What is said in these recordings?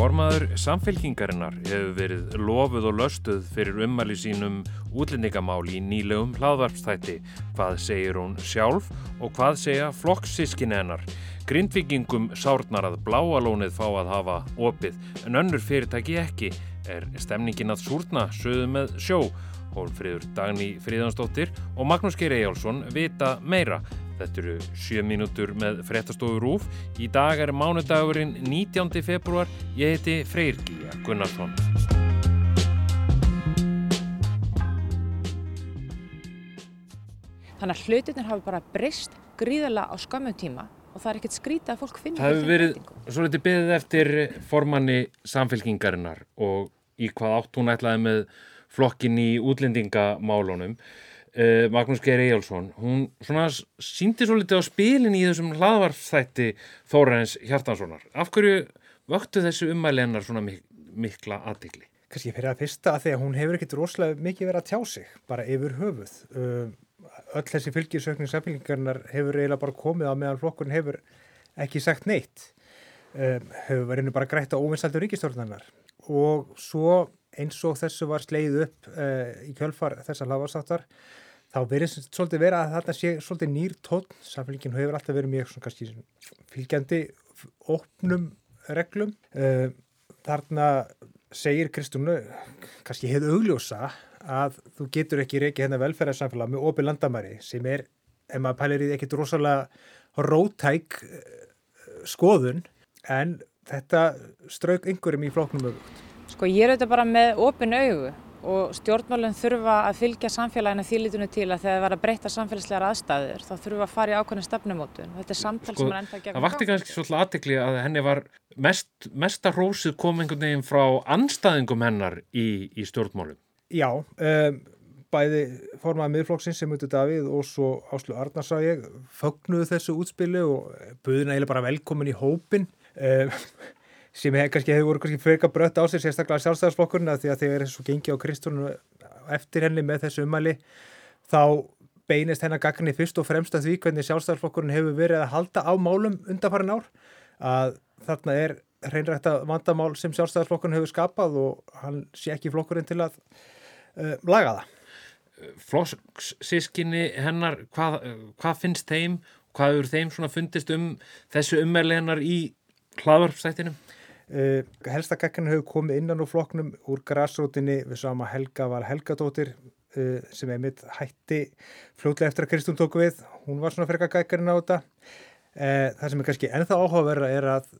Formaður samfélkingarinnar hefur verið lofuð og löstuð fyrir ummæli sínum útlendingamál í nýlegum hlaðvarpstætti. Hvað segir hún sjálf og hvað segja flokkssískin hennar? Grindvikingum sárnar að bláalónið fá að hafa opið en önnur fyrirtæki ekki. Er stemningin að súrna söðu með sjó? Hólfríður Dagný Fríðansdóttir og Magnús Geir Ejjálsson vita meira. Þetta eru 7 mínútur með fréttastofu Rúf. Í dag er mánudagurinn 19. februar. Ég heiti Freyr Gíja Gunnarsson. Þannig að hlutinir hafi bara breyst gríðala á skömmu tíma og það er ekkert skrítið að fólk finna Það hefur verið svo litið byggðið eftir formanni samfélkingarinnar og í hvað átt hún ætlaði með flokkin í útlendingamálunum. Uh, Magnús Geir Ejjálsson, hún svona síndi svo litið á spilin í þessum hlaðvarfþætti Þórains Hjartanssonar. Af hverju vöktu þessu umæli hennar svona mik mikla aðdegli? Kanski fyrir að fyrsta að því að hún hefur ekkit rosalega mikið verið að tjá sig, bara yfir höfuð. Uh, öll þessi fylgisökning samfélgingarnar hefur eiginlega bara komið á meðan flokkurinn hefur ekki sagt neitt. Uh, hefur verið bara grætt á óvinnsaldur ríkistórnarnar og svo eins og þessu var sleið upp uh, í kjölfar þessa hlaðvarsáttar þá verið svolítið vera að þetta sé svolítið nýr tótt, samfélgin hefur alltaf verið mjög svona kannski fylgjandi opnum reglum. Uh, þarna segir Kristúnu kannski hefðu augljósa að þú getur ekki reykja hérna velferðarsamfélag með opið landamæri sem er, ef maður pælir í ekkit rosalega rótæk skoðun en þetta strauk einhverjum í flóknum auðvöld. Sko ég er auðvitað bara með opin augu og stjórnmálinn þurfa að fylgja samfélaginu þýlitunni til að þegar það var að breyta samfélagslegar aðstæður þá þurfa að fara í ákveðin stefnumótun. Þetta er samtal sko, sem er enda gegn. Það vakti kannski svolítið aðtekli að henni var mest, mesta rósið kom einhvern veginn frá anstæðingum hennar í, í stjórnmálum. Já, um, bæði formaði miðflokksins sem auðvitað Davíð og svo Áslu Arnarsæg fögnuðu þessu útspilu og buðina eiginlega bara velkomin í hópin. Um, sem hef, kannski hefur voru kannski freka brött á sér sérstaklega sjálfstæðarsflokkurinn að því að þegar þessu gengi á Kristúnu eftir henni með þessu umæli þá beinist hennar gagnir fyrst og fremst að því hvernig sjálfstæðarsflokkurinn hefur verið að halda á málum undanfarin ár að þarna er hreinrækta vandamál sem sjálfstæðarsflokkurinn hefur skapað og hann sé ekki flokkurinn til að uh, laga það. Flokkssískinni hennar, hvað, hvað finnst þeim, hvað eru þeim fundist um þessu umæli hennar í hlaðvarpstættinum? Uh, helsta gaggrinni hefur komið innan úr flokknum úr græsrótinni við sama Helga var Helgadóttir uh, sem er mitt hætti fljóðlega eftir að Kristún tóku við. Hún var svona fyrir gaggrinni á þetta. Uh, það sem er kannski ennþá áhugaverða er að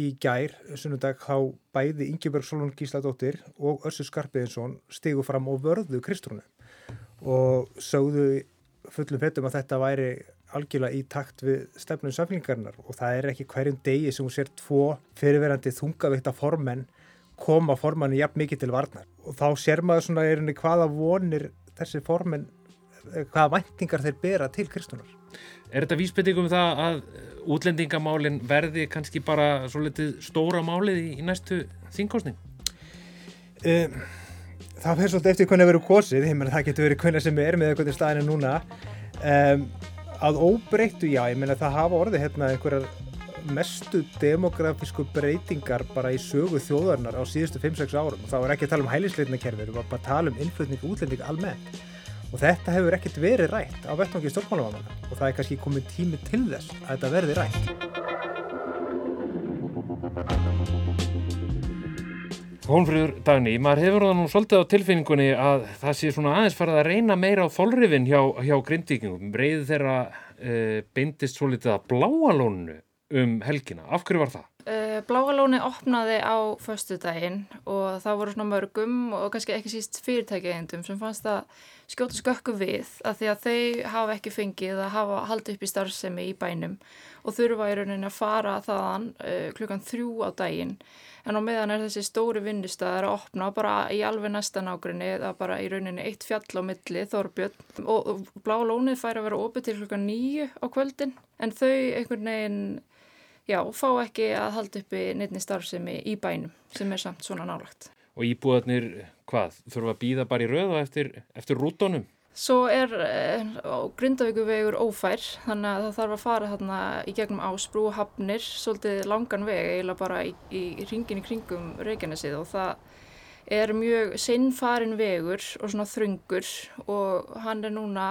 í gær sunnundag há bæði Ingeborg Solon Gísladóttir og Össu Skarpiðinsson stigu fram og vörðu Kristúnu og sögðu fullum fettum að þetta væri algjörlega í takt við stefnum samfélgingarnar og það er ekki hverjum degi sem hún sér tvo fyrirverandi þungavíkta formenn koma formanni jafn mikið til varnar og þá sér maður svona er henni hvaða vonir þessi formenn hvaða væntingar þeir bera til Kristunar. Er þetta vísbytting um það að útlendingamálin verði kannski bara svo litið stóra málið í, í næstu þingkostning? Um, það fyrir svolítið eftir hvernig verður kosið, það getur verið hvernig sem er með eitthvað staðinu núna um, að óbreyttu, já, ég meina það hafa orðið hérna einhverjar mestu demografísku breytingar bara í sögu þjóðarnar á síðustu 5-6 árum. Og þá er ekki að tala um hælisleitnakerfi, við erum bara að tala um innflutning og útlending almennt. Og þetta hefur ekkert verið rætt á vettvangi stjórnmálamanna. Og það er kannski komið tími til þess að þetta verði rætt. Hólfrýður Dagni, maður hefur það nú svolítið á tilfinningunni að það sé svona aðeins farið að reyna meira á þólrifin hjá, hjá grindvíkingum. Reyði þeirra e, beindist svolítið að bláalónu um helgina. Af hverju var það? Uh, Bláalóni opnaði á förstu daginn og það voru svona mörgum og kannski ekki síst fyrirtækjaðindum sem fannst að skjóta skökku við að því að þau hafa ekki fengið að hafa haldið upp í starfsemi í bænum og þurfa í rauninni að fara þaðan uh, klukkan þrjú á daginn. En á meðan er þessi stóri vinnustæðar að opna bara í alveg næsta nágrinni eða bara í rauninni eitt fjall á milli Þorbjörn. Og, og blá lónið fær að vera opið til klukkan nýju á kvöldin en þau einhvern veginn já, fá ekki að halda uppi nefni starfsemi í bænum sem er samt svona nálagt. Og íbúðarnir, hvað, þurfa að býða bara í röða eftir, eftir rútonum? Svo er eh, Grindavíkuvegur ófær þannig að það þarf að fara þarna í gegnum ásbrú og hafnir svolítið langan veg eiginlega bara í, í ringin í kringum Reykjanesið og það er mjög sinnfarin vegur og svona þröngur og hann er núna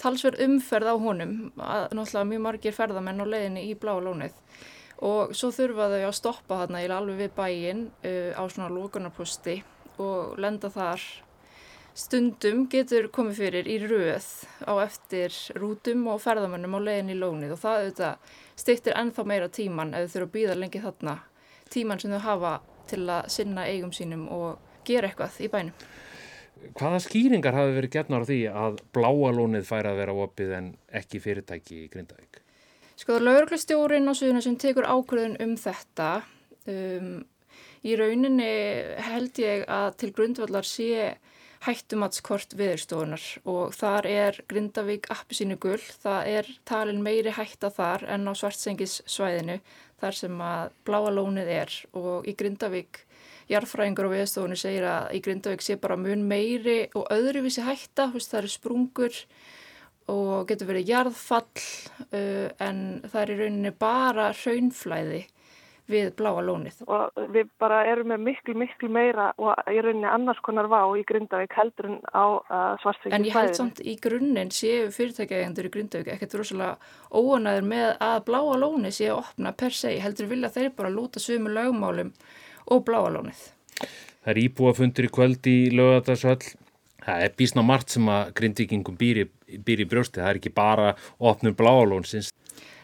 talsverð umferð á honum að náttúrulega mjög margir ferðamenn á leiðinni í blá lónið. Og svo þurfa þau að stoppa þarna alveg við bæin uh, á svona lókunarposti og lenda þar. Stundum getur komið fyrir í rauð á eftir rútum og ferðamönnum á legin í lónið og það auðvitað styrtir ennþá meira tíman ef þau þurfa að býða lengi þarna. Tíman sem þau hafa til að sinna eigum sínum og gera eitthvað í bænum. Hvaða skýringar hafi verið gernar á því að bláa lónið færi að vera opið en ekki fyrirtæki í Grindavík? Sko lauruglistjórin á suðuna sem tekur ákveðin um þetta um, í rauninni held ég að til grundvallar sé hættumatskort viðurstofunar og þar er Grindavík appisínu gull, það er talin meiri hætta þar en á svartsengis svæðinu þar sem að bláa lónið er. Og í Grindavík jarfræðingur og viðstofunni segir að í Grindavík sé bara mun meiri og öðruvísi hætta, það eru sprungur og getur verið jarðfall uh, en það er í rauninni bara raunflæði við bláa lónið. Og við bara erum með miklu, miklu meira og í rauninni annars konar vá í Grindavík heldur en á uh, svartveikinu fæðinu. En ég held samt í grunninn séu fyrirtækjagendur í Grindavík ekkert rosalega óanæður með að bláa lónið séu opna per se. Heldur vilja þeir bara lúta sömu lögmálum og bláa lónið. Það er íbúafundur í kvöld í lögadagsvall. Það er bísna margt sem að grindvikingum býr í, býr í brjósti. Það er ekki bara opnur bláalónsins.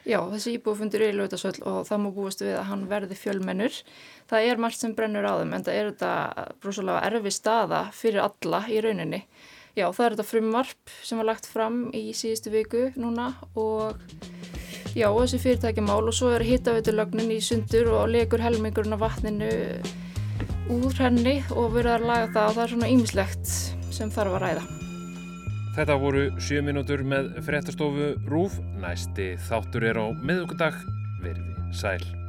Já, þessi íbúfundur er í Ljótasvöld og það má búast við að hann verði fjölmennur. Það er margt sem brennur á þeim en það er þetta brúsalega erfi staða fyrir alla í rauninni. Já, það er þetta frumvarp sem var lagt fram í síðustu viku núna og já, þessi fyrirtækjamál og svo er hittaveitulögnin í sundur og legur helmingurinn af vatninu úr henni og verður að laga það og það er svona ýmislegt sem þarf að ræða. Þetta voru 7 minútur með fréttastofu Rúf. Næsti þáttur er á miðugundag. Verði sæl.